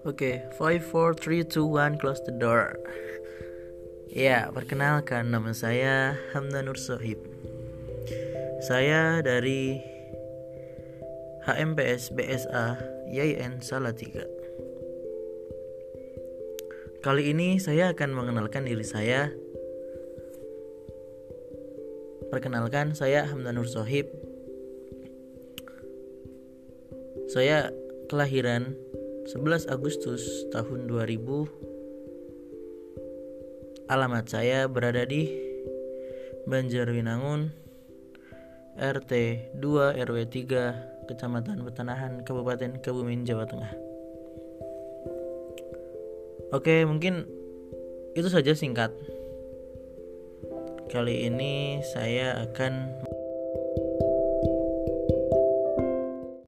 Oke, five, four, three, two, one, close the door. Ya, perkenalkan nama saya Hamdan Nur Sohib. Saya dari HMPS BSA YIN Salatiga. Kali ini saya akan mengenalkan diri saya. Perkenalkan, saya Hamdan Nur Sohib. Saya kelahiran 11 Agustus tahun 2000 Alamat saya berada di Banjarwinangun RT 2 RW 3 Kecamatan Petanahan Kabupaten Kebumen Jawa Tengah. Oke mungkin itu saja singkat. Kali ini saya akan